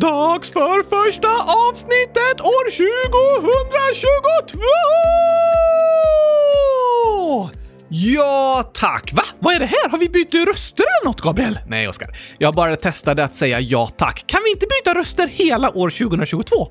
Dags för första avsnittet år 2022! Ja, tack! Va? Vad är det här? Har vi bytt röster eller något, Gabriel? Nej, Oskar. Jag bara testade att säga ja, tack. Kan vi inte byta röster hela år 2022?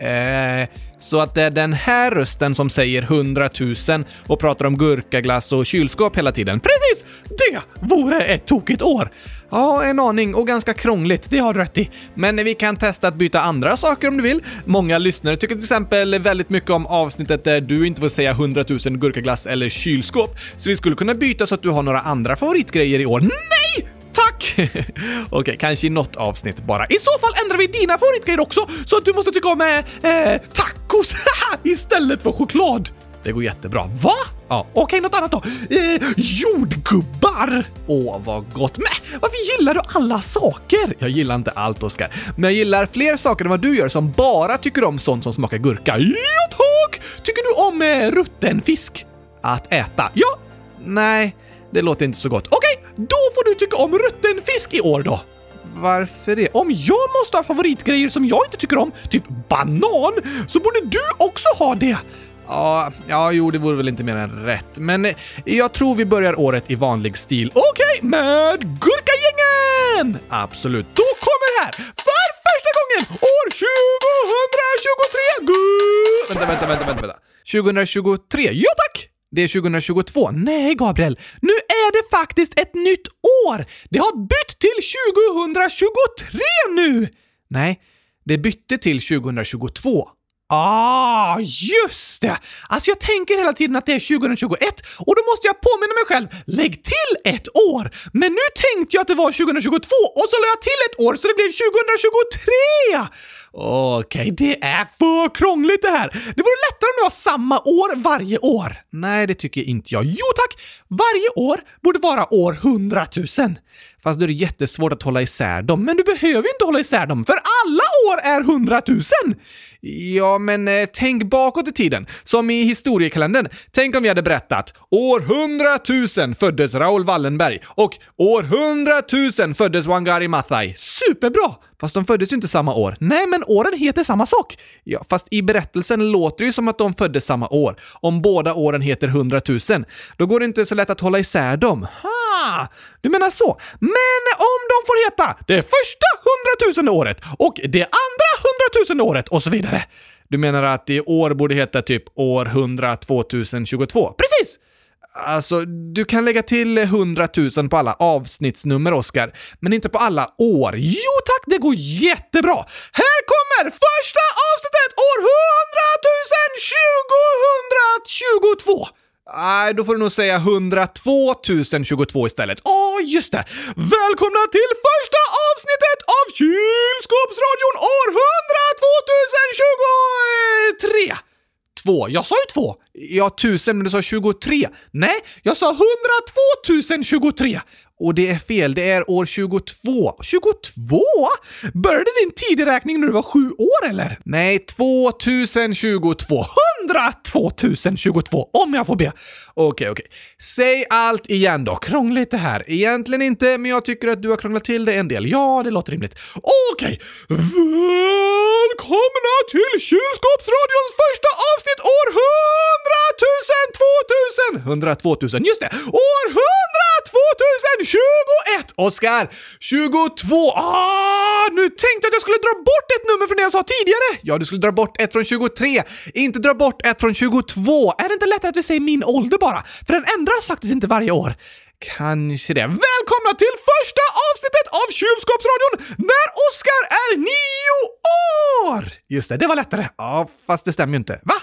Eh, så att det är den här rösten som säger 100 000 och pratar om gurkaglass och kylskåp hela tiden. Precis! Det vore ett tokigt år! Ja, en aning och ganska krångligt, det har du rätt i. Men vi kan testa att byta andra saker om du vill. Många lyssnare tycker till exempel väldigt mycket om avsnittet där du inte får säga 100 000 gurkaglass eller kylskåp. Så vi skulle kunna byta så att du har några andra favoritgrejer i år. Nej! Tack! Okej, kanske i något avsnitt bara. I så fall ändrar vi dina favoritgrejer också, så att du måste tycka om eh, eh tacos istället för choklad. Det går jättebra. Va? Ja, okej, okay, något annat då. Eh, jordgubbar! Åh, vad gott. Men varför gillar du alla saker? Jag gillar inte allt, Oskar. Men jag gillar fler saker än vad du gör som bara tycker om sånt som smakar gurka. Ja, tack! Tycker du om eh, rutten fisk? Att äta? Ja. Nej, det låter inte så gott. Okej, okay, då får du tycka om rutten fisk i år då. Varför det? Om jag måste ha favoritgrejer som jag inte tycker om, typ banan, så borde du också ha det. Ja, ja, jo, det vore väl inte mer än rätt. Men eh, jag tror vi börjar året i vanlig stil. Okej, okay, med Gurkagängen! Absolut. Då kommer här, för första gången, år 2023! Gu vänta, vänta, vänta, vänta, vänta. 2023? Ja tack! Det är 2022. Nej, Gabriel. Nu är det faktiskt ett nytt år! Det har bytt till 2023 nu! Nej, det bytte till 2022. Ah, just det! Alltså jag tänker hela tiden att det är 2021 och då måste jag påminna mig själv, lägg till ett år! Men nu tänkte jag att det var 2022 och så la jag till ett år så det blev 2023! Okej, okay, det är för krångligt det här! Det vore lättare om det var samma år varje år. Nej, det tycker inte jag. Jo tack! Varje år borde vara år 100 000. Fast då är det jättesvårt att hålla isär dem. Men du behöver ju inte hålla isär dem, för alla år är 100 000! Ja, men eh, tänk bakåt i tiden. Som i historiekalendern. Tänk om vi hade berättat år hundratusen föddes Raoul Wallenberg och år hundratusen föddes Wangari Maathai. Superbra! Fast de föddes ju inte samma år. Nej, men åren heter samma sak. Ja, fast i berättelsen låter det ju som att de föddes samma år. Om båda åren heter 100 000. Då går det inte så lätt att hålla isär dem. Ha! Du menar så. Men om de får heta det första hundratusende året och det andra hundratusende året och så vidare. Du menar att i år borde heta typ år 100 2022? Precis! Alltså, du kan lägga till 100 000 på alla avsnittsnummer, Oskar, men inte på alla år. Jo tack, det går jättebra! Här kommer första avsnittet år 100 2022! Nej, då får du nog säga 102 022 istället. Åh, oh, just det! Välkomna till första avsnittet av Kylskåpsradion år 102 023! Två. Jag sa ju två! Ja, tusen, men du sa 23. Nej, jag sa 102 023! Och det är fel, det är år 22. 22? Började din tideräkning när du var sju år eller? Nej, 2022 andra 2022, om jag får be. Okej, okej. Säg allt igen då. Krångligt det här. Egentligen inte, men jag tycker att du har krånglat till det en del. Ja, det låter rimligt. Okej. Välkomna till Kylskåpsradions första avsnitt år 100 000 2000! 102 000, just det! År 100 2021! Oskar! 22! Ah, nu tänkte jag att jag skulle dra bort ett nummer från det jag sa tidigare! Ja, du skulle dra bort ett från 23, inte dra bort ett från 22. Är det inte lättare att vi säger min ålder bara? För den ändras faktiskt inte varje år. Kanske det. Välkomna till första avsnittet av Kylskåpsradion när Oskar är nio år! Just det, det var lättare. Ja, fast det stämmer ju inte. Va?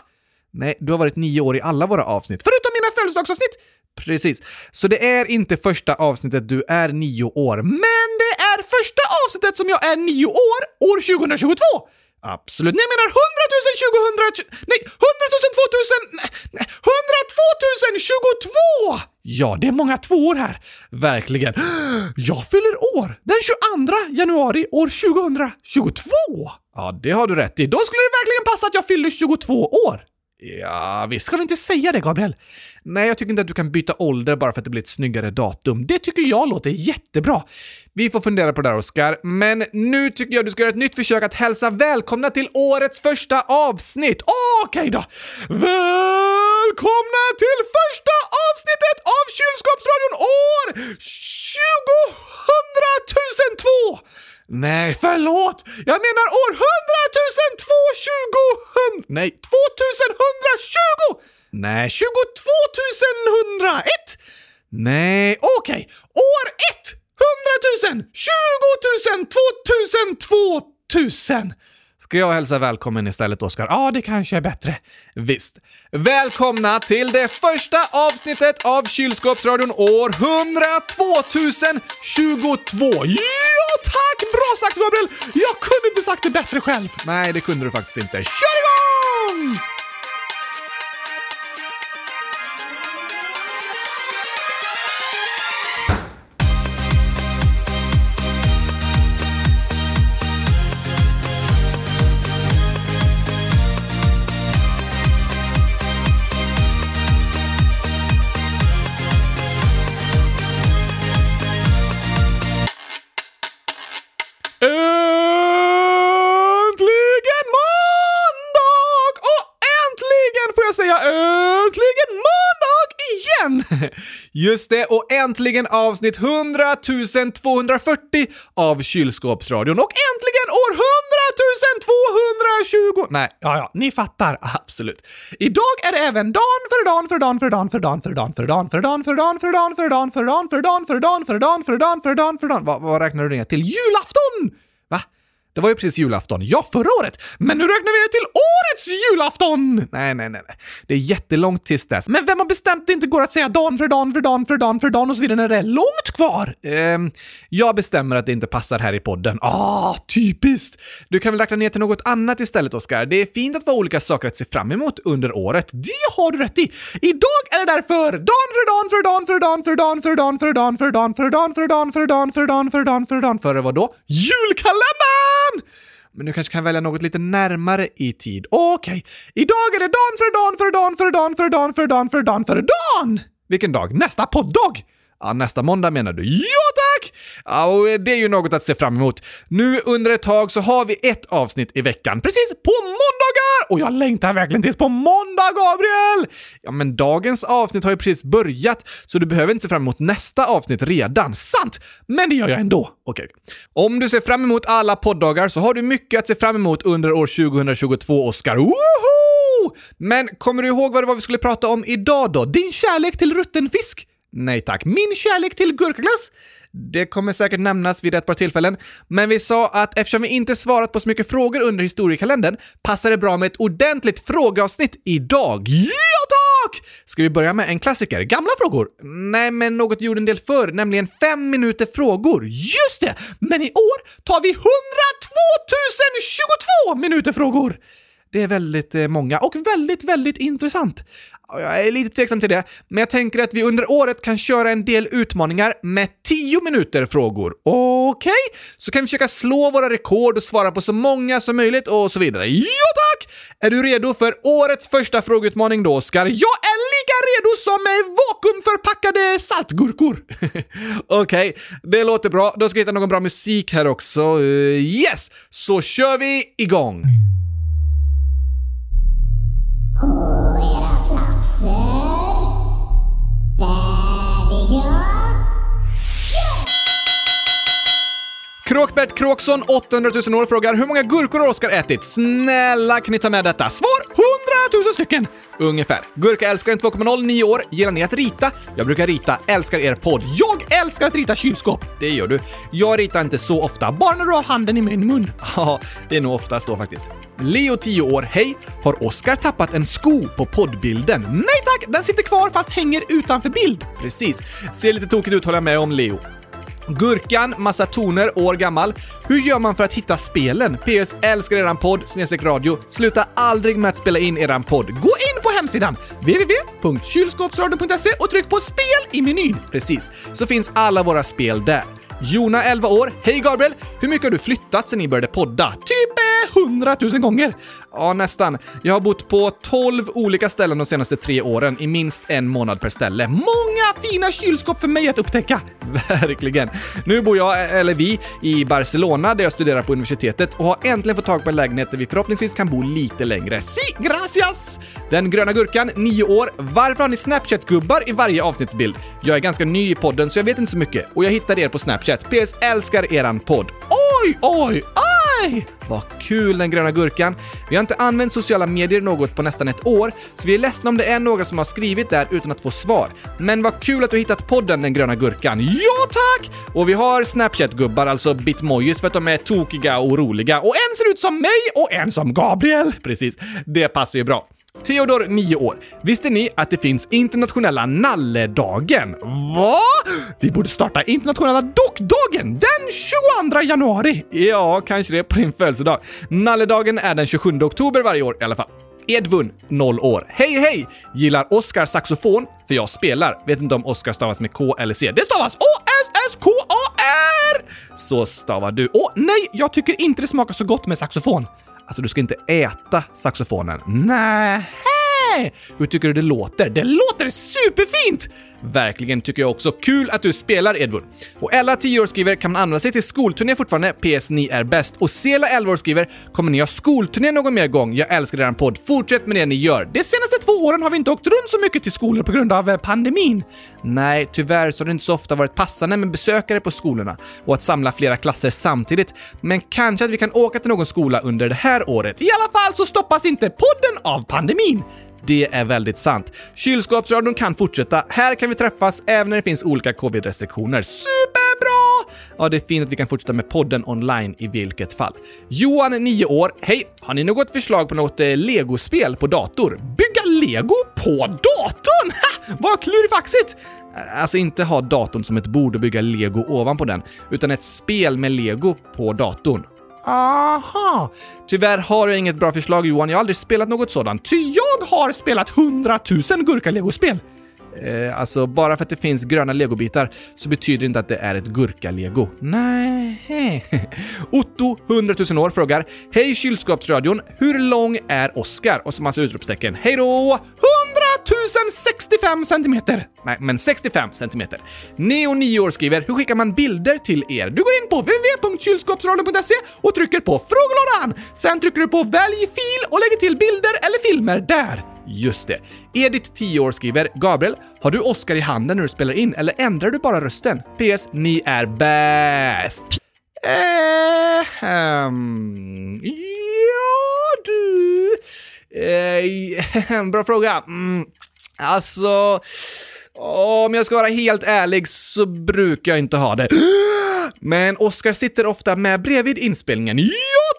Nej, du har varit nio år i alla våra avsnitt, förutom mina födelsedagsavsnitt. Precis. Så det är inte första avsnittet du är nio år, men det är första avsnittet som jag är nio år, år 2022! Absolut. Nej, jag menar 100 000 2000... Nej, 100 000 2000... Nej, 102 022! Ja, det är många tvåor här. Verkligen. Jag fyller år den 22 januari år 2022! Ja, det har du rätt i. Då skulle det verkligen passa att jag fyller 22 år. Ja, visst ska du inte säga det, Gabriel. Nej, jag tycker inte att du kan byta ålder bara för att det blir ett snyggare datum. Det tycker jag låter jättebra. Vi får fundera på det där, Oskar. Men nu tycker jag du ska göra ett nytt försök att hälsa välkomna till årets första avsnitt. Okej då! Välkomna till första avsnittet av Kylskåpsradion år 2002! Nej, förlåt! Jag menar år 100 002 20... Nej, 2120! Nej, 22101! Nej, okej. Okay. År 1! 100 000! 20 000! 2000! 2000! Ska jag hälsa välkommen istället, Oskar? Ja, det kanske är bättre. Visst. Välkomna till det första avsnittet av Kylskåpsradion år 100 2022! Ja, tack! Bra sagt, Gabriel! Jag kunde inte sagt det bättre själv. Nej, det kunde du faktiskt inte. Kör igång! Just det, och äntligen avsnitt 100 240 av Kylskåpsradion och äntligen år 100 220! Nej, ja, ja, ni fattar. Absolut. Idag är det även dan för dan för dan för dan för dan för dan för dan för dan för dan för dan för dan för dan för dan för dan för dan för dan för dan för dan Vad räknar du ner till? Julafton! Det var ju precis julafton. Ja, förra året! Men nu räknar vi till årets julafton! Nej, nej, nej. Det är jättelångt tills dess. Men vem har bestämt att det inte går att säga dan för dan för dan för dan för dan och så vidare när det är långt kvar? Ehm, jag bestämmer att det inte passar här i podden. Ah, typiskt! Du kan väl räkna ner till något annat istället, Oskar. Det är fint att vara olika saker att se fram emot under året. Det har du rätt i! Idag är det därför dan för dan för dan för dan för dan för dan för dan för dan för dan för dan för dan för dan för dan för dan för vadå? Julkalendern! Men du kanske kan välja något lite närmare i tid. Okej, okay. idag är det dan för dan för dan för dan för dan för dan för dan för dan! Vilken dag? Nästa poddag! Ja, nästa måndag menar du? Ja tack! Ja, och det är ju något att se fram emot. Nu under ett tag så har vi ett avsnitt i veckan, precis på måndagar! Och jag längtar verkligen tills på måndag, Gabriel! Ja, men dagens avsnitt har ju precis börjat, så du behöver inte se fram emot nästa avsnitt redan. Sant! Men det gör jag ändå. Okej. Okay. Om du ser fram emot alla poddagar så har du mycket att se fram emot under år 2022, Oscar. Woho! Men kommer du ihåg vad det var vi skulle prata om idag då? Din kärlek till rutten fisk? Nej tack. Min kärlek till gurkaglass? Det kommer säkert nämnas vid ett par tillfällen, men vi sa att eftersom vi inte svarat på så mycket frågor under historiekalendern passar det bra med ett ordentligt frågeavsnitt idag. Ja tack! Ska vi börja med en klassiker? Gamla frågor? Nej, men något vi gjorde en del förr, nämligen fem minuter frågor. Just det! Men i år tar vi 102 022 minuter frågor! Det är väldigt eh, många och väldigt, väldigt intressant. Jag är lite tveksam till det, men jag tänker att vi under året kan köra en del utmaningar med 10 minuter frågor. Okej? Okay? Så kan vi försöka slå våra rekord och svara på så många som möjligt och så vidare. Ja tack! Är du redo för årets första frågeutmaning då, Oskar? Jag är lika redo som vakuumförpackade saltgurkor! Okej, okay, det låter bra. Då ska jag hitta någon bra musik här också. Eh, yes! Så kör vi igång! Kråkbert Kråksson, 800 000 år, frågar hur många gurkor har Oskar ätit? Snälla kan ni ta med detta? Svar 100 000 stycken! Ungefär. Gurka älskar 2.0, 9 år. Gillar ni att rita? Jag brukar rita. Älskar er podd. Jag älskar att rita kylskåp! Det gör du. Jag ritar inte så ofta, bara när du har handen i min mun. Ja, det är nog oftast då faktiskt. Leo, 10 år. Hej! Har Oskar tappat en sko på poddbilden? Nej tack! Den sitter kvar fast hänger utanför bild. Precis. Ser lite tokigt ut håller jag med om Leo. Gurkan, massa toner, år gammal. Hur gör man för att hitta spelen? PS. Älskar eran podd, snedstreck radio. Sluta aldrig med att spela in eran podd. Gå in på hemsidan www.kylskåpsradion.se och tryck på spel i menyn. Precis, så finns alla våra spel där. Jona, 11 år. Hej Gabriel! Hur mycket har du flyttat sen ni började podda? Typ hundratusen gånger! Ja, nästan. Jag har bott på 12 olika ställen de senaste tre åren i minst en månad per ställe. Många fina kylskåp för mig att upptäcka! Verkligen. Nu bor jag, eller vi, i Barcelona där jag studerar på universitetet och har äntligen fått tag på en lägenhet där vi förhoppningsvis kan bo lite längre. Si, gracias! Den gröna gurkan, 9 år. Varför har ni Snapchat-gubbar i varje avsnittsbild? Jag är ganska ny i podden så jag vet inte så mycket och jag hittade er på Snapchat. PS älskar eran podd. Oj, oj, Hej! Vad kul den gröna gurkan. Vi har inte använt sociala medier något på nästan ett år, så vi är ledsna om det är några som har skrivit där utan att få svar. Men vad kul att du hittat podden Den gröna gurkan. Ja tack! Och vi har Snapchat-gubbar, alltså bitmojis, för att de är tokiga och roliga. Och en ser ut som mig och en som Gabriel. Precis, det passar ju bra. Theodor, 9 år. Visste ni att det finns internationella nalledagen? Va? Vi borde starta internationella dockdagen den 22 januari. Ja, kanske det på din födelsedag. Nalledagen är den 27 oktober varje år i alla fall. Edvin, 0 år. Hej hej! Gillar Oskar saxofon? För jag spelar. Vet inte om Oskar stavas med K eller C. Det stavas O-S-S-K-A-R! Så stavar du. Åh nej, jag tycker inte det smakar så gott med saxofon. Alltså, du ska inte äta saxofonen. Nej. Hur tycker du det låter? Det låter superfint! Verkligen tycker jag också. Kul att du spelar, Edvard. Och Ella, 10 år, skriver “Kan man använda sig till skolturné fortfarande? PS, ni är bäst.” Och Sela, 11 år, skriver “Kommer ni ha skolturné någon mer gång? Jag älskar er podd. Fortsätt med det ni gör. De senaste två åren har vi inte åkt runt så mycket till skolor på grund av eh, pandemin.” Nej, tyvärr så har det inte så ofta varit passande med besökare på skolorna och att samla flera klasser samtidigt. Men kanske att vi kan åka till någon skola under det här året. I alla fall så stoppas inte podden av pandemin. Det är väldigt sant. Kylskåpsradion kan fortsätta. Här kan vi träffas även när det finns olika covid-restriktioner. Superbra! Ja, det är fint att vi kan fortsätta med podden online i vilket fall. Johan, 9 år. Hej! Har ni något förslag på något eh, legospel på dator? Bygga lego på datorn? Ha! Vad klurifaxigt! Alltså inte ha datorn som ett bord och bygga lego ovanpå den, utan ett spel med lego på datorn. Aha! Tyvärr har jag inget bra förslag Johan, jag har aldrig spelat något sådant. Ty jag har spelat hundratusen gurka-legospel! Eh, alltså, bara för att det finns gröna legobitar så betyder det inte att det är ett gurka-lego. Nej. Otto, 100 000 år, frågar Hej kylskåpsradion, hur lång är Oscar? Och så massa utropstecken. Hej då! 100 065 centimeter! Nej, men 65 centimeter. Neo, 9 år, skriver Hur skickar man bilder till er? Du går in på www.kylskåpsradion.se och trycker på frågelådan. Sen trycker du på välj fil och lägger till bilder eller filmer där. Just det. Edith, 10 år, skriver “Gabriel, har du Oscar i handen när du spelar in eller ändrar du bara rösten? PS. Ni är bäst!” Eh, um, ja, du... Eh, bra fråga. Mm, alltså... Om jag ska vara helt ärlig så brukar jag inte ha det. Men Oscar sitter ofta med bredvid inspelningen. Ja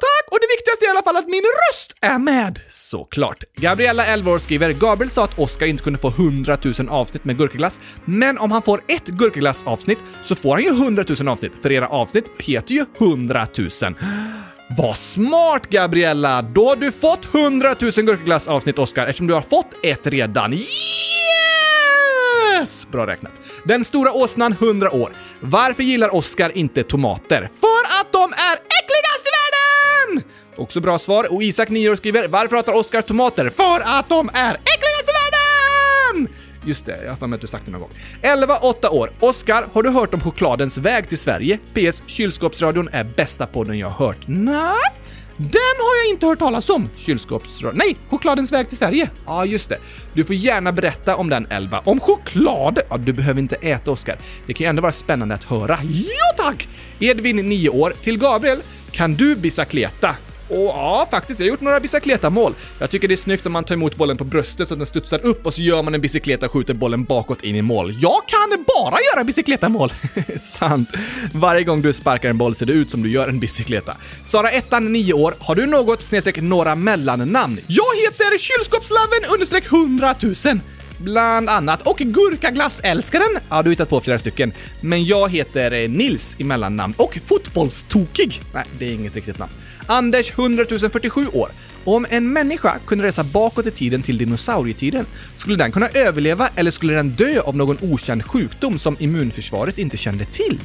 tack! Det viktigaste är i alla fall att min röst är med! Såklart. Gabriella, 11 år, skriver “Gabriel sa att Oscar inte kunde få 100 000 avsnitt med gurkaglass, men om han får ett gurkaglassavsnitt så får han ju 100 000 avsnitt, för era avsnitt heter ju 100 000. Vad smart Gabriella! Då har du fått 100 000 gurkaglassavsnitt Oscar, eftersom du har fått ett redan. Yes! Bra räknat. Den stora åsnan 100 år. Varför gillar Oscar inte tomater? För att de är! Också bra svar. Och Isak, 9 år, skriver “Varför hatar Oscar tomater? För att de är äckligast i världen!” Just det, jag har för mig att du sagt det någon gång. 11, 8 år. Oskar, har du hört om chokladens väg till Sverige? PS. Kylskåpsradion är bästa podden jag har hört. Nej, den har jag inte hört talas om. Kylskåpsradion. Nej, chokladens väg till Sverige. Ja, just det. Du får gärna berätta om den, Elva. Om choklad? Ja, du behöver inte äta, Oskar. Det kan ju ändå vara spännande att höra. Ja, tack! Edvin, 9 år. Till Gabriel. Kan du bicicleta? Och ja, faktiskt, jag har gjort några bicicleta-mål. Jag tycker det är snyggt om man tar emot bollen på bröstet så att den studsar upp och så gör man en bicicleta och skjuter bollen bakåt in i mål. Jag kan bara göra bicicleta-mål! Sant. Varje gång du sparkar en boll ser det ut som du gör en bicicleta. Sara ettan, 9 år. Har du något snedstreck några mellannamn? Jag heter kylskåpslaven understreck 100 000 bland annat. Och Gurkaglassälskaren, ja du har hittat på flera stycken. Men jag heter eh, Nils i mellannamn och Fotbollstokig. Nej, det är inget riktigt namn. Anders 100 047 år. Om en människa kunde resa bakåt i tiden till dinosaurietiden, skulle den kunna överleva eller skulle den dö av någon okänd sjukdom som immunförsvaret inte kände till?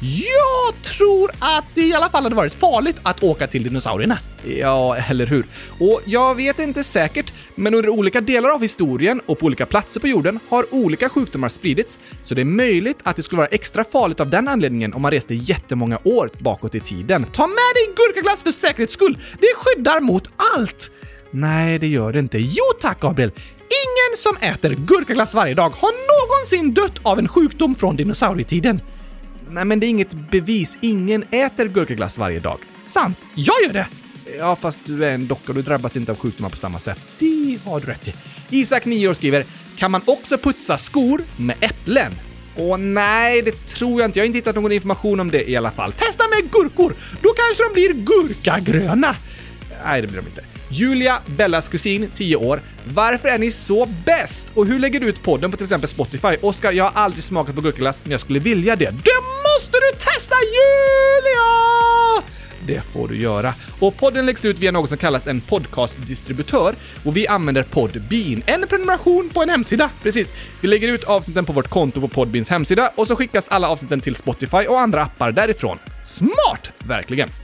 Jag tror att det i alla fall hade varit farligt att åka till dinosaurierna. Ja, eller hur? Och jag vet inte säkert, men under olika delar av historien och på olika platser på jorden har olika sjukdomar spridits, så det är möjligt att det skulle vara extra farligt av den anledningen om man reste jättemånga år bakåt i tiden. Ta med dig gurkaglass för säkerhets skull! Det skyddar mot allt! Nej, det gör det inte. Jo tack, Gabriel! Ingen som äter gurkaglass varje dag har någonsin dött av en sjukdom från dinosaurietiden. Nej, men det är inget bevis. Ingen äter gurkaglass varje dag. Sant, jag gör det! Ja, fast du är en docka och du drabbas inte av sjukdomar på samma sätt. Det har du rätt i. Isak, 9 år, skriver “Kan man också putsa skor med äpplen?” Åh nej, det tror jag inte. Jag har inte hittat någon information om det i alla fall. Testa med gurkor! Då kanske de blir gurkagröna! Nej, det blir de inte. Julia, Bellas kusin, 10 år. Varför är ni så bäst? Och hur lägger du ut podden på till exempel Spotify? Oskar, jag har aldrig smakat på gurkaglass, men jag skulle vilja det. Det måste du testa Julia! Det får du göra. Och podden läggs ut via något som kallas en podcastdistributör och vi använder Podbean, en prenumeration på en hemsida. Precis. Vi lägger ut avsnitten på vårt konto på Podbeans hemsida och så skickas alla avsnitten till Spotify och andra appar därifrån. Smart! Verkligen.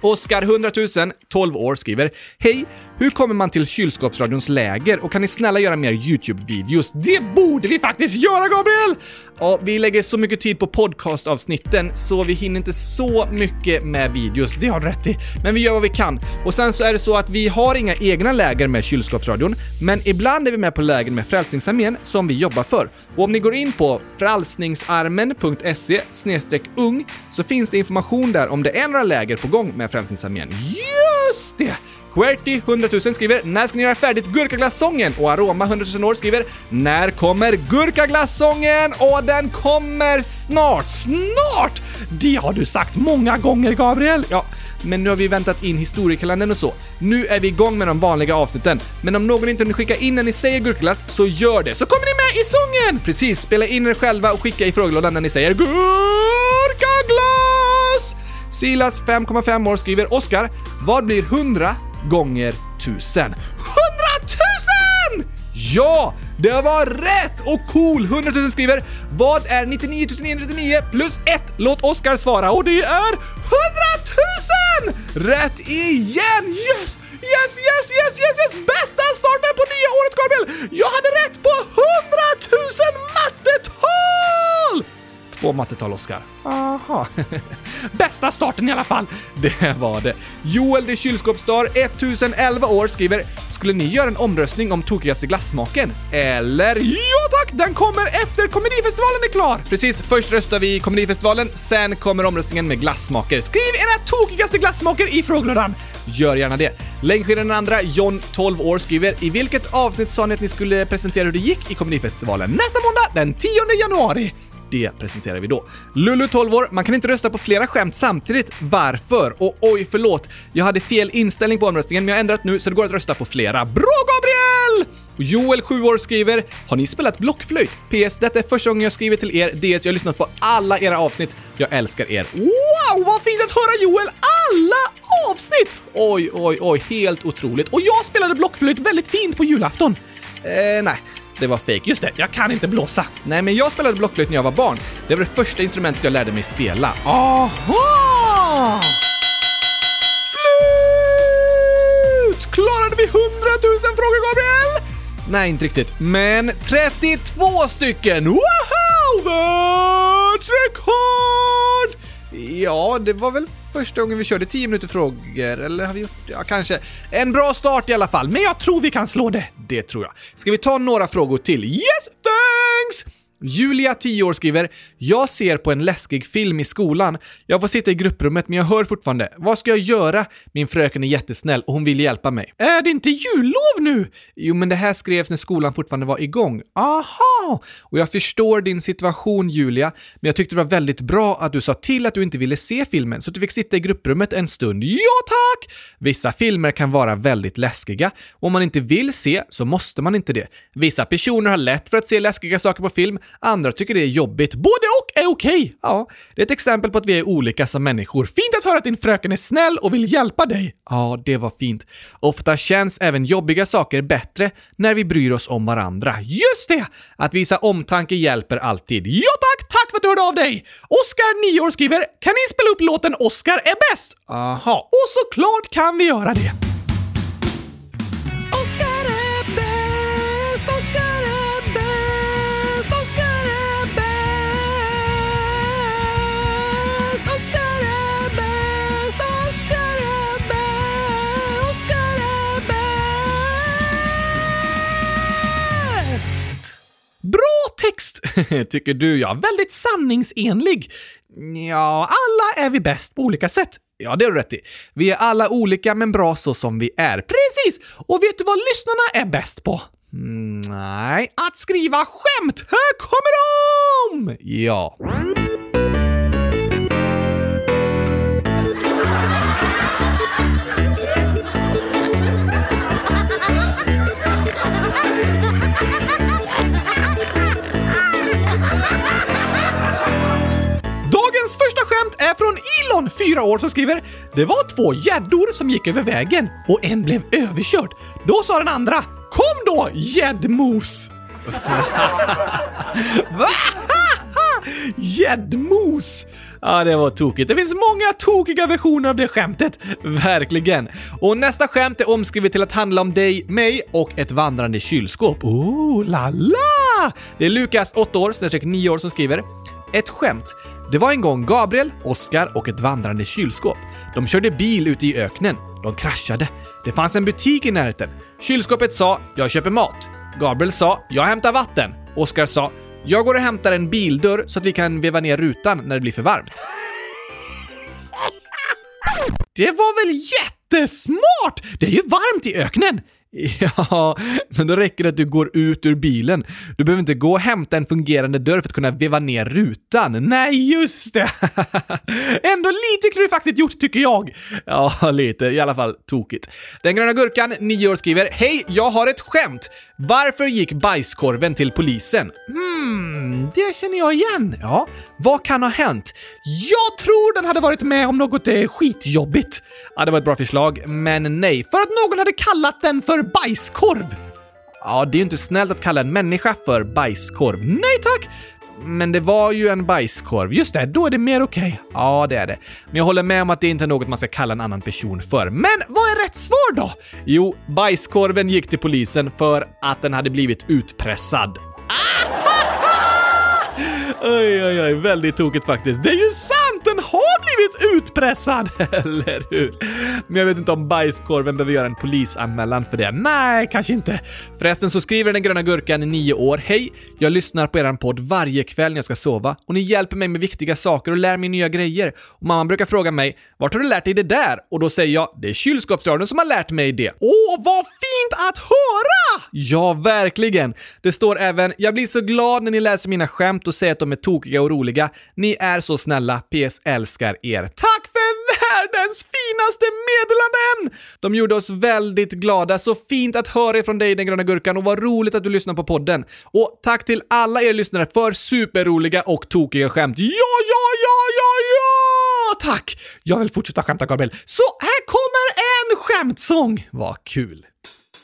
Oskar 100 000, 12 år, skriver Hej! Hur kommer man till kylskåpsradions läger och kan ni snälla göra mer YouTube-videos? Det borde vi faktiskt göra, Gabriel! Ja, vi lägger så mycket tid på podcastavsnitten så vi hinner inte så mycket med videos. Det har du rätt i. Men vi gör vad vi kan. Och sen så är det så att vi har inga egna läger med kylskåpsradion, men ibland är vi med på läger med Frälsningsarmén som vi jobbar för. Och om ni går in på frälsningsarmen.se ung så finns det information där om det är några läger på gång med Frälsningsarmén. Just det! Querty 100 000 skriver “När ska ni göra färdigt gurkaglassången?” och Aroma 100 000 år skriver “När kommer gurkaglassången?” och den kommer snart! Snart! Det har du sagt många gånger, Gabriel! Ja, men nu har vi väntat in historiekalendern och så. Nu är vi igång med de vanliga avsnitten. Men om någon inte hunnit skicka in när ni säger gurkaglass, så gör det, så kommer ni med i sången! Precis, spela in er själva och skicka i frågelådan när ni säger gurkaglass! Silas 5,5 år skriver Oskar, vad blir 100 gånger 1000? 100 000! Ja, det var rätt! Och cool! 100 000 skriver Vad är 99 999 plus 1? Låt Oskar svara och det är 100 000! Rätt igen! Yes! Yes, yes, yes, yes, yes! Bästa starten på nya året, Gabriel! Jag hade rätt på 100 000 mattetal! Två mattetal, Oskar. Aha. Bästa starten i alla fall! Det var det. Joel the kylskåpsstar, 1011 år, skriver “Skulle ni göra en omröstning om tokigaste glassmaken?” Eller “Ja tack, den kommer efter komedifestivalen är klar!” Precis, först röstar vi i komedifestivalen, sen kommer omröstningen med glassmaker. Skriv era tokigaste glassmaker i frågelådan! Gör gärna det. Längdskidaren den andra, John, 12 år, skriver “I vilket avsnitt sa ni att ni skulle presentera hur det gick i komedifestivalen?” Nästa måndag, den 10 januari! Det presenterar vi då. Lulu 12 år, man kan inte rösta på flera skämt samtidigt. Varför? Och oj, förlåt. Jag hade fel inställning på omröstningen, men jag har ändrat nu så det går att rösta på flera. Bra Gabriel! Och Joel, 7 år, skriver “Har ni spelat blockflöjt? PS. Detta är första gången jag skriver till er. DS. Jag har lyssnat på alla era avsnitt. Jag älskar er.” Wow, vad fint att höra Joel! Alla avsnitt! Oj, oj, oj, helt otroligt. Och jag spelade blockflöjt väldigt fint på julafton. Eh, nej. Det var fake. Just det, jag kan inte blåsa. Nej, men jag spelade blockflöjt när jag var barn. Det var det första instrumentet jag lärde mig spela. Aha! Slut! Klarade vi 100 000 frågor, Gabriel? Nej, inte riktigt. Men 32 stycken! Woho! Världsrekord! Ja, det var väl första gången vi körde 10 minuter frågor, eller har vi gjort det? Ja, kanske. En bra start i alla fall, men jag tror vi kan slå det. Det tror jag. Ska vi ta några frågor till? Yes, thanks! Julia, 10 år, skriver “Jag ser på en läskig film i skolan. Jag får sitta i grupprummet men jag hör fortfarande. Vad ska jag göra? Min fröken är jättesnäll och hon vill hjälpa mig.” Är det inte jullov nu? Jo, men det här skrevs när skolan fortfarande var igång. Aha! Och jag förstår din situation, Julia, men jag tyckte det var väldigt bra att du sa till att du inte ville se filmen så att du fick sitta i grupprummet en stund. Ja, tack! Vissa filmer kan vara väldigt läskiga. och Om man inte vill se så måste man inte det. Vissa personer har lätt för att se läskiga saker på film, andra tycker det är jobbigt. Både och är okej! Okay. Ja, det är ett exempel på att vi är olika som människor. Fint att höra att din fröken är snäll och vill hjälpa dig. Ja, det var fint. Ofta känns även jobbiga saker bättre när vi bryr oss om varandra. Just det! Att visa omtanke hjälper alltid. Ja tack, tack för att du hörde av dig! Oskar, 9 år, skriver “Kan ni spela upp låten Oskar är bäst?” Aha, och såklart kan vi göra det. Text, tycker du ja. Väldigt sanningsenlig. Ja, alla är vi bäst på olika sätt. Ja, det har du rätt i. Vi är alla olika men bra så som vi är. Precis! Och vet du vad lyssnarna är bäst på? Mm, nej, att skriva skämt! Här kommer de! Ja. Skämt är från Elon, 4 år, som skriver “Det var två gäddor som gick över vägen och en blev överkörd. Då sa den andra “Kom då, gäddmos!” Gäddmos! Ja, det var tokigt. Det finns många tokiga versioner av det skämtet. Verkligen. Och nästa skämt är omskrivet till att handla om dig, mig och ett vandrande kylskåp. Oh, la la! Det är Lukas, 8 år, snedstreck 9 år, som skriver ett skämt. Det var en gång Gabriel, Oskar och ett vandrande kylskåp. De körde bil ute i öknen. De kraschade. Det fanns en butik i närheten. Kylskåpet sa “Jag köper mat”. Gabriel sa “Jag hämtar vatten”. Oskar sa “Jag går och hämtar en bildörr så att vi kan veva ner rutan när det blir för varmt”. Det var väl jättesmart! Det är ju varmt i öknen! Ja, men då räcker det att du går ut ur bilen. Du behöver inte gå och hämta en fungerande dörr för att kunna veva ner rutan. Nej, just det! Ändå lite klurifaxigt gjort, tycker jag. Ja, lite. I alla fall tokigt. Den gröna gurkan, 9 år, skriver “Hej, jag har ett skämt. Varför gick bajskorven till polisen?” Hmm, det känner jag igen. Ja, vad kan ha hänt? Jag tror den hade varit med om något eh, skitjobbigt. Ja, det var ett bra förslag, men nej. För att någon hade kallat den för bajskorv. Ja, det är ju inte snällt att kalla en människa för bajskorv. Nej tack! Men det var ju en bajskorv. Just det, då är det mer okej. Okay. Ja, det är det. Men jag håller med om att det inte är något man ska kalla en annan person för. Men vad är rätt svar då? Jo, bajskorven gick till polisen för att den hade blivit utpressad. Oj, oj, oj, väldigt tokigt faktiskt. Det är ju sant! Den har blivit utpressad! Eller hur? Men jag vet inte om bajskorven behöver göra en polisanmälan för det. Nej, kanske inte. Förresten så skriver den gröna gurkan i nio år. Hej! Jag lyssnar på eran podd varje kväll när jag ska sova och ni hjälper mig med viktiga saker och lär mig nya grejer. Och mamma brukar fråga mig, vart har du lärt dig det där? Och då säger jag, det är kylskåpsradion som har lärt mig det. Åh, vad fint att höra! Ja, verkligen. Det står även, jag blir så glad när ni läser mina skämt och säger att de som är tokiga och roliga. Ni är så snälla. PS älskar er. Tack för världens finaste meddelanden! De gjorde oss väldigt glada. Så fint att höra från dig, den gröna gurkan, och vad roligt att du lyssnar på podden. Och tack till alla er lyssnare för superroliga och tokiga skämt. Ja, ja, ja, ja, ja! Tack! Jag vill fortsätta skämta, Gabriel. Så här kommer en skämtsång. Vad kul!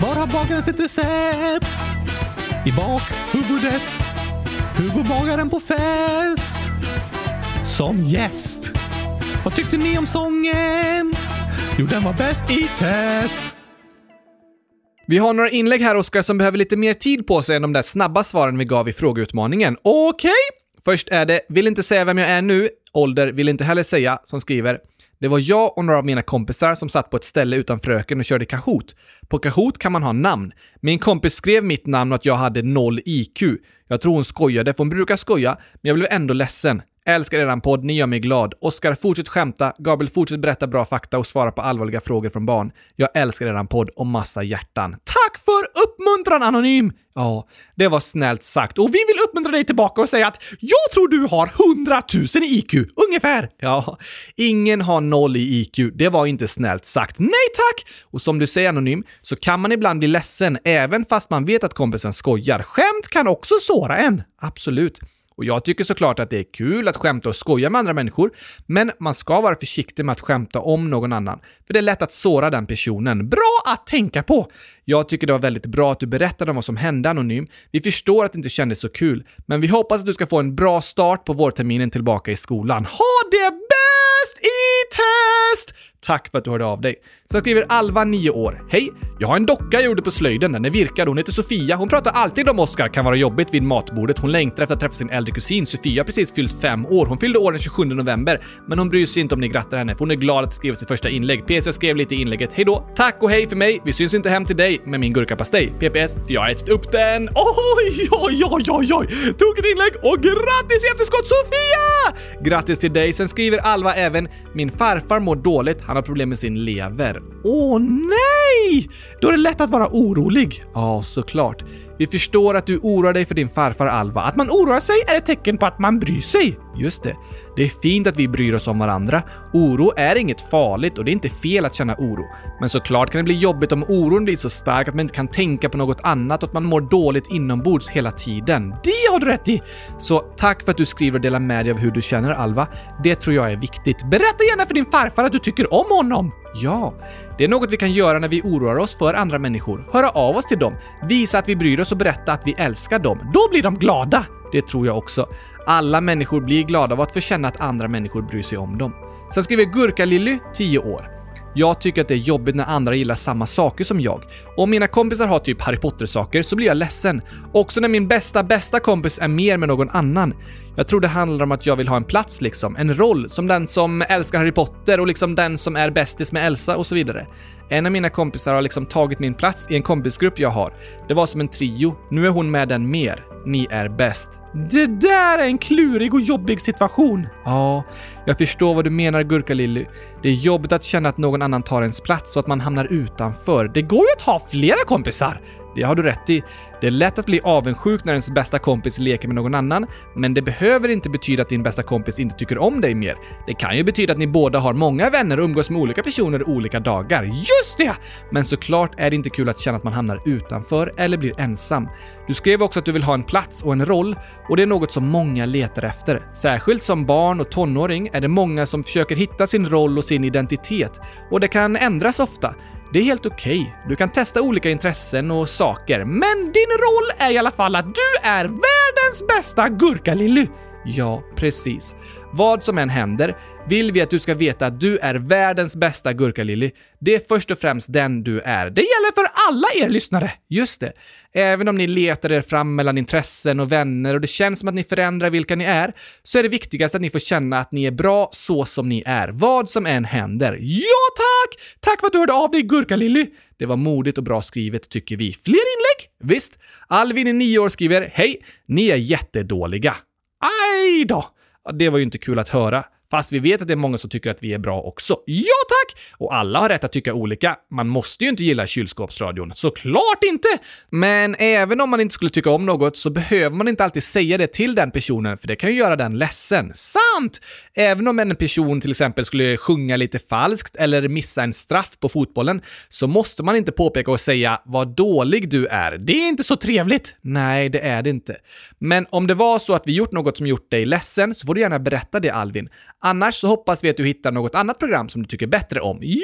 Var har bagaren sitt recept? I bakhuvudet. Hugo bagaren på fest? Som gäst. Vad tyckte ni om sången? Jo, den var bäst i test. Vi har några inlägg här, Oskar, som behöver lite mer tid på sig än de där snabba svaren vi gav i frågeutmaningen. Okej? Okay. Först är det “Vill inte säga vem jag är nu”, ålder “Vill inte heller säga” som skriver det var jag och några av mina kompisar som satt på ett ställe utan fröken och körde Kahoot. På Kahoot kan man ha namn. Min kompis skrev mitt namn och att jag hade noll IQ. Jag tror hon skojade, för hon brukar skoja, men jag blev ändå ledsen. Älskar eran podd, ni gör mig glad. Oskar, fortsätt skämta. Gabriel, fortsätt berätta bra fakta och svara på allvarliga frågor från barn. Jag älskar eran podd och massa hjärtan. Tack för uppmuntran, Anonym! Ja, det var snällt sagt. Och vi vill uppmuntra dig tillbaka och säga att jag tror du har 100 000 i IQ, ungefär. Ja, ingen har noll i IQ. Det var inte snällt sagt. Nej tack! Och som du säger Anonym, så kan man ibland bli ledsen även fast man vet att kompisen skojar. Skämt kan också såra en. Absolut. Och jag tycker såklart att det är kul att skämta och skoja med andra människor, men man ska vara försiktig med att skämta om någon annan, för det är lätt att såra den personen. Bra att tänka på! Jag tycker det var väldigt bra att du berättade om vad som hände Anonym. Vi förstår att det inte kändes så kul, men vi hoppas att du ska få en bra start på vårterminen tillbaka i skolan. Ha det bäst i test! Tack för att du hörde av dig. Sen skriver Alva, 9 år. Hej! Jag har en docka jag gjorde på slöjden. Den är virkad. Hon heter Sofia. Hon pratar alltid om Oscar. Kan vara jobbigt vid matbordet. Hon längtar efter att träffa sin äldre kusin. Sofia har precis fyllt fem år. Hon fyllde år den 27 november, men hon bryr sig inte om ni grattar henne, för hon är glad att skriva sitt första inlägg. PS, jag skrev lite i inlägget. Hej då! Tack och hej för mig. Vi syns inte hem till dig med min gurkapastej. PPS, för jag har ätit upp den. Oj, oj, oj, oj, oj! Tog ett inlägg och grattis i efterskott Sofia! Grattis till dig. Sen skriver Alva även “Min farfar mår dåligt. Han har problem med sin lever. Åh nej! Då är det lätt att vara orolig. Ja, såklart. Vi förstår att du oroar dig för din farfar Alva. Att man oroar sig är ett tecken på att man bryr sig. Just det. Det är fint att vi bryr oss om varandra. Oro är inget farligt och det är inte fel att känna oro. Men såklart kan det bli jobbigt om oron blir så stark att man inte kan tänka på något annat och att man mår dåligt inombords hela tiden. Det har du rätt i! Så tack för att du skriver och delar med dig av hur du känner Alva. Det tror jag är viktigt. Berätta gärna för din farfar att du tycker om honom! Ja, det är något vi kan göra när vi oroar oss för andra människor. Höra av oss till dem, visa att vi bryr oss och berätta att vi älskar dem. Då blir de glada! Det tror jag också. Alla människor blir glada av att få känna att andra människor bryr sig om dem. Sen skriver Gurka-Lilly, 10 år. Jag tycker att det är jobbigt när andra gillar samma saker som jag. Och om mina kompisar har typ Harry Potter-saker så blir jag ledsen. Också när min bästa, bästa kompis är mer med någon annan. Jag tror det handlar om att jag vill ha en plats liksom, en roll, som den som älskar Harry Potter och liksom den som är bästis med Elsa och så vidare. En av mina kompisar har liksom tagit min plats i en kompisgrupp jag har. Det var som en trio. Nu är hon med den mer. Ni är bäst. Det där är en klurig och jobbig situation. Ja, jag förstår vad du menar Gurka-Lilly. Det är jobbigt att känna att någon annan tar ens plats och att man hamnar utanför. Det går ju att ha flera kompisar. Det har du rätt i. Det är lätt att bli avundsjuk när ens bästa kompis leker med någon annan, men det behöver inte betyda att din bästa kompis inte tycker om dig mer. Det kan ju betyda att ni båda har många vänner och umgås med olika personer olika dagar. Just det! Men såklart är det inte kul att känna att man hamnar utanför eller blir ensam. Du skrev också att du vill ha en plats och en roll, och det är något som många letar efter. Särskilt som barn och tonåring är det många som försöker hitta sin roll och sin identitet, och det kan ändras ofta. Det är helt okej. Okay. Du kan testa olika intressen och saker, men din roll är i alla fall att du är världens bästa gurka-Lilly! Ja, precis. Vad som än händer vill vi att du ska veta att du är världens bästa gurkalilly. Det är först och främst den du är. Det gäller för alla er lyssnare! Just det. Även om ni letar er fram mellan intressen och vänner och det känns som att ni förändrar vilka ni är, så är det viktigast att ni får känna att ni är bra så som ni är, vad som än händer. Ja tack! Tack för att du hörde av dig, Gurkalilly! Det var modigt och bra skrivet, tycker vi. Fler inlägg? Visst. Alvin i nio år skriver “Hej! Ni är jättedåliga.” Aj då! Det var ju inte kul att höra. Fast vi vet att det är många som tycker att vi är bra också. Ja tack! Och alla har rätt att tycka olika. Man måste ju inte gilla kylskåpsradion. Såklart inte! Men även om man inte skulle tycka om något så behöver man inte alltid säga det till den personen, för det kan ju göra den ledsen. Sant! Även om en person till exempel skulle sjunga lite falskt eller missa en straff på fotbollen så måste man inte påpeka och säga “vad dålig du är”. Det är inte så trevligt. Nej, det är det inte. Men om det var så att vi gjort något som gjort dig ledsen så får du gärna berätta det Alvin. Annars så hoppas vi att du hittar något annat program som du tycker bättre om. Ja,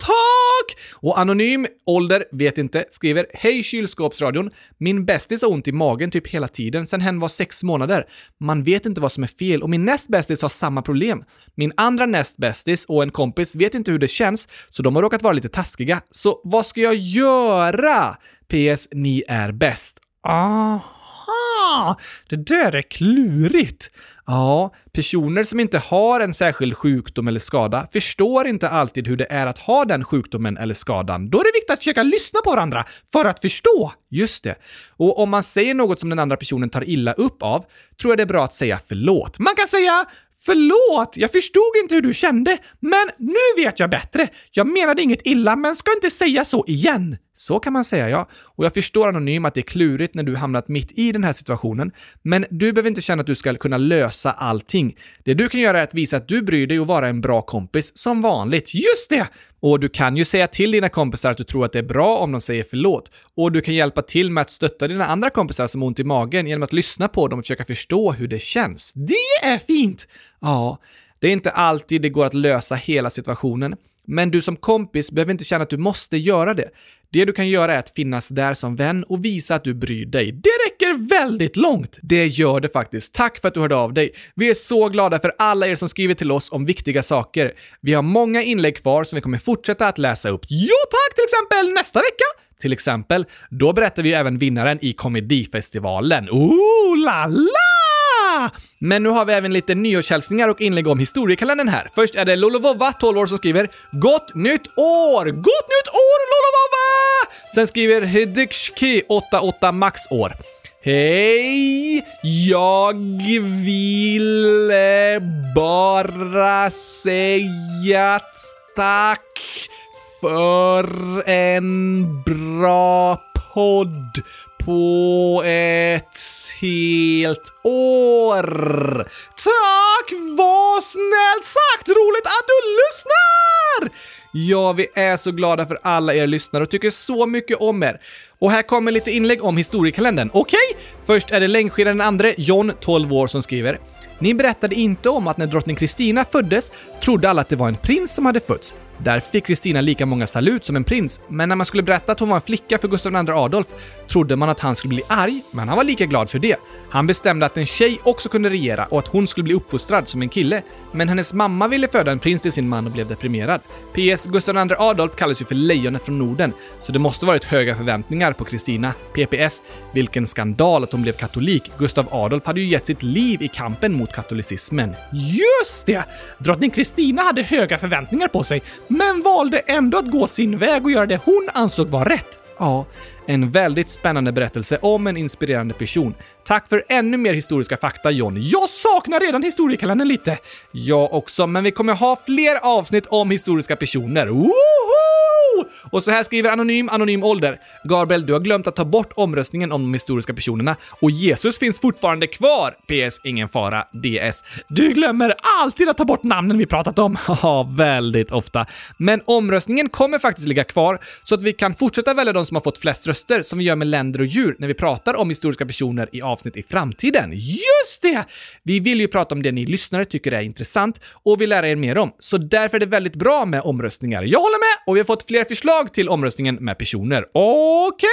tack! Och Anonym, ålder, vet inte, skriver “Hej kylskåpsradion! Min bästis har ont i magen typ hela tiden sen hen var sex månader. Man vet inte vad som är fel och min näst bästis har samma problem. Min andra näst bästis och en kompis vet inte hur det känns, så de har råkat vara lite taskiga. Så vad ska jag göra? PS. Ni är bäst. Aha! Ah, det där är klurigt. Ja, personer som inte har en särskild sjukdom eller skada förstår inte alltid hur det är att ha den sjukdomen eller skadan. Då är det viktigt att försöka lyssna på varandra för att förstå. Just det. Och om man säger något som den andra personen tar illa upp av, tror jag det är bra att säga förlåt. Man kan säga Förlåt, jag förstod inte hur du kände, men nu vet jag bättre. Jag menade inget illa, men ska inte säga så igen. Så kan man säga, ja. Och jag förstår Anonym att det är klurigt när du hamnat mitt i den här situationen, men du behöver inte känna att du ska kunna lösa allting. Det du kan göra är att visa att du bryr dig och vara en bra kompis, som vanligt. Just det! Och du kan ju säga till dina kompisar att du tror att det är bra om de säger förlåt. Och du kan hjälpa till med att stötta dina andra kompisar som har ont i magen genom att lyssna på dem och försöka förstå hur det känns. Det är fint! Ja, det är inte alltid det går att lösa hela situationen, men du som kompis behöver inte känna att du måste göra det. Det du kan göra är att finnas där som vän och visa att du bryr dig. Det räcker väldigt långt! Det gör det faktiskt. Tack för att du hörde av dig. Vi är så glada för alla er som skriver till oss om viktiga saker. Vi har många inlägg kvar som vi kommer fortsätta att läsa upp. Jo tack, till exempel nästa vecka! Till exempel, då berättar vi även vinnaren i komedifestivalen. Ooh la la! Men nu har vi även lite nyårshälsningar och inlägg om historiekalendern här. Först är det Lolovova, 12 år, som skriver “Gott nytt år! Gott nytt år Lolovova!” Sen skriver Hidikshki, 88 max år. Hej! Jag ville bara säga tack för en bra podd på ett helt år! Tack! Vad snällt sagt! Roligt att du lyssnar! Ja, vi är så glada för alla er lyssnare och tycker så mycket om er. Och här kommer lite inlägg om historiekalendern. Okej? Okay? Först är det längdskidaren andre, John, 12 år, som skriver ni berättade inte om att när drottning Kristina föddes trodde alla att det var en prins som hade fötts. Där fick Kristina lika många salut som en prins, men när man skulle berätta att hon var en flicka för Gustav II Adolf trodde man att han skulle bli arg, men han var lika glad för det. Han bestämde att en tjej också kunde regera och att hon skulle bli uppfostrad som en kille. Men hennes mamma ville föda en prins till sin man och blev deprimerad. PS. Gustav II Adolf kallas ju för lejonet från Norden, så det måste varit höga förväntningar på Kristina. PPS. Vilken skandal att hon blev katolik. Gustav Adolf hade ju gett sitt liv i kampen mot katolicismen. Just det! Drottning Kristina hade höga förväntningar på sig, men valde ändå att gå sin väg och göra det hon ansåg var rätt. Ja, en väldigt spännande berättelse om en inspirerande person. Tack för ännu mer historiska fakta John. Jag saknar redan historiekalendern lite. Jag också, men vi kommer ha fler avsnitt om historiska personer. Woho! Och så här skriver Anonym Anonym Ålder. Gabriel, du har glömt att ta bort omröstningen om de historiska personerna och Jesus finns fortfarande kvar. PS. Ingen fara. DS. Du glömmer alltid att ta bort namnen vi pratat om. Ja, väldigt ofta. Men omröstningen kommer faktiskt ligga kvar så att vi kan fortsätta välja de som har fått flest röster som vi gör med länder och djur när vi pratar om historiska personer i avsnitt i framtiden. Just det! Vi vill ju prata om det ni lyssnare tycker är intressant och vill lära er mer om, så därför är det väldigt bra med omröstningar. Jag håller med och vi har fått fler förslag till omröstningen med personer. Okej!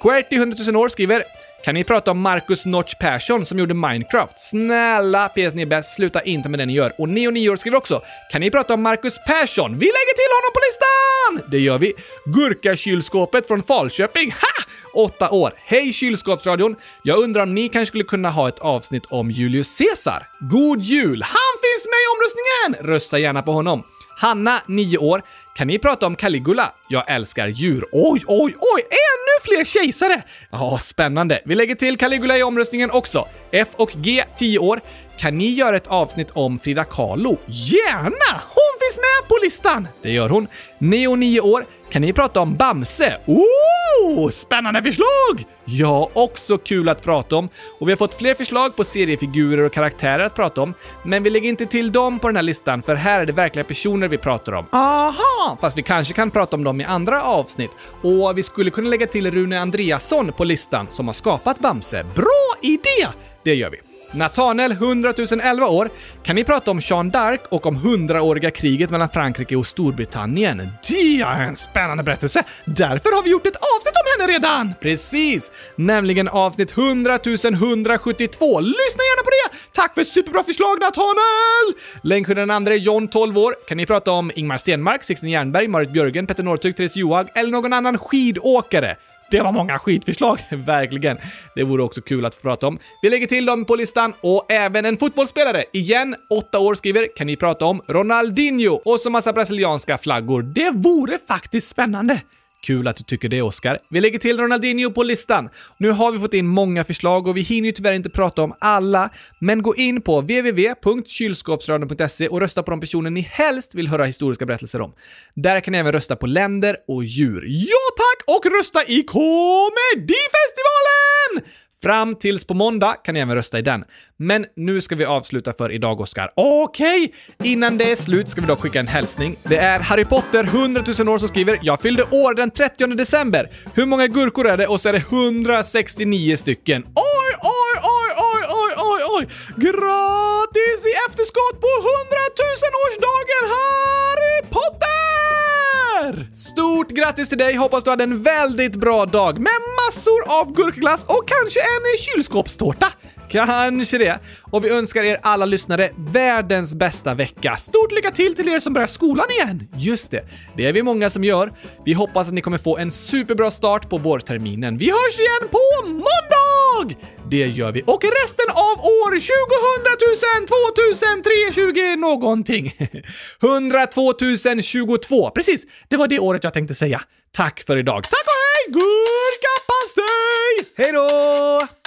Okay. QWERTY 100 000 år skriver kan ni prata om Marcus Notch Persson som gjorde Minecraft? Snälla PS ni är bäst, sluta inte med det ni gör. Och Neo 9 år skriver också Kan ni prata om Marcus Persson? Vi lägger till honom på listan! Det gör vi. Gurkakylskåpet från Falköping. Ha! Åtta år. Hej kylskåpsradion! Jag undrar om ni kanske skulle kunna ha ett avsnitt om Julius Caesar? God jul! Han finns med i omröstningen! Rösta gärna på honom. Hanna, 9 år. Kan ni prata om Caligula? Jag älskar djur. Oj, oj, oj! Ännu fler kejsare! Ja, spännande. Vi lägger till Caligula i omröstningen också. F och G, 10 år. Kan ni göra ett avsnitt om Frida Kahlo? Gärna! Finns med på listan! Det gör hon. Neo, 9 år. Kan ni prata om Bamse? Oh, spännande förslag! Ja, också kul att prata om. Och vi har fått fler förslag på seriefigurer och karaktärer att prata om, men vi lägger inte till dem på den här listan, för här är det verkliga personer vi pratar om. Aha! Fast vi kanske kan prata om dem i andra avsnitt. Och vi skulle kunna lägga till Rune Andreasson på listan, som har skapat Bamse. Bra idé! Det gör vi. Natanel, 100 011 år. Kan ni prata om Jeanne d'Arc och om hundraåriga kriget mellan Frankrike och Storbritannien? Det är en spännande berättelse! Därför har vi gjort ett avsnitt om henne redan! Precis! Nämligen avsnitt 100 172. Lyssna gärna på det! Tack för superbra förslag Natanel! Länk den andra är John, 12 år. Kan ni prata om Ingmar Stenmark, Sixten Jernberg, Marit Björgen, Petter Northug, Therese Johaug eller någon annan skidåkare? Det var många skitförslag, verkligen. Det vore också kul att få prata om. Vi lägger till dem på listan och även en fotbollsspelare. Igen, åtta år skriver, kan ni prata om Ronaldinho och så massa brasilianska flaggor. Det vore faktiskt spännande. Kul att du tycker det, Oskar. Vi lägger till Ronaldinho på listan. Nu har vi fått in många förslag och vi hinner ju tyvärr inte prata om alla, men gå in på www.kylskåpsradion.se och rösta på de personer ni helst vill höra historiska berättelser om. Där kan ni även rösta på länder och djur. Ja tack! Och rösta i Komedifestivalen! Fram tills på måndag kan ni även rösta i den. Men nu ska vi avsluta för idag, Oskar. Okej! Okay. Innan det är slut ska vi dock skicka en hälsning. Det är Harry Potter 100 000 år som skriver “Jag fyllde år den 30 december. Hur många gurkor är det?” och så är det 169 stycken. Oj, oj, oj, oj, oj, oj, oj! Gratis i efterskott på 100 000-årsdagen Harry Potter! Stort grattis till dig! Hoppas du hade en väldigt bra dag med massor av gurkglass och kanske en kylskåpstårta. Kanske det. Och vi önskar er alla lyssnare världens bästa vecka. Stort lycka till till er som börjar skolan igen! Just det, det är vi många som gör. Vi hoppas att ni kommer få en superbra start på vårterminen. Vi hörs igen på måndag! Det gör vi. Och resten av år 2000 2000 320 någonting. 102 022. Precis, det var det året jag tänkte säga. Tack för idag. Tack och hej! Gurkapastej! Hej då!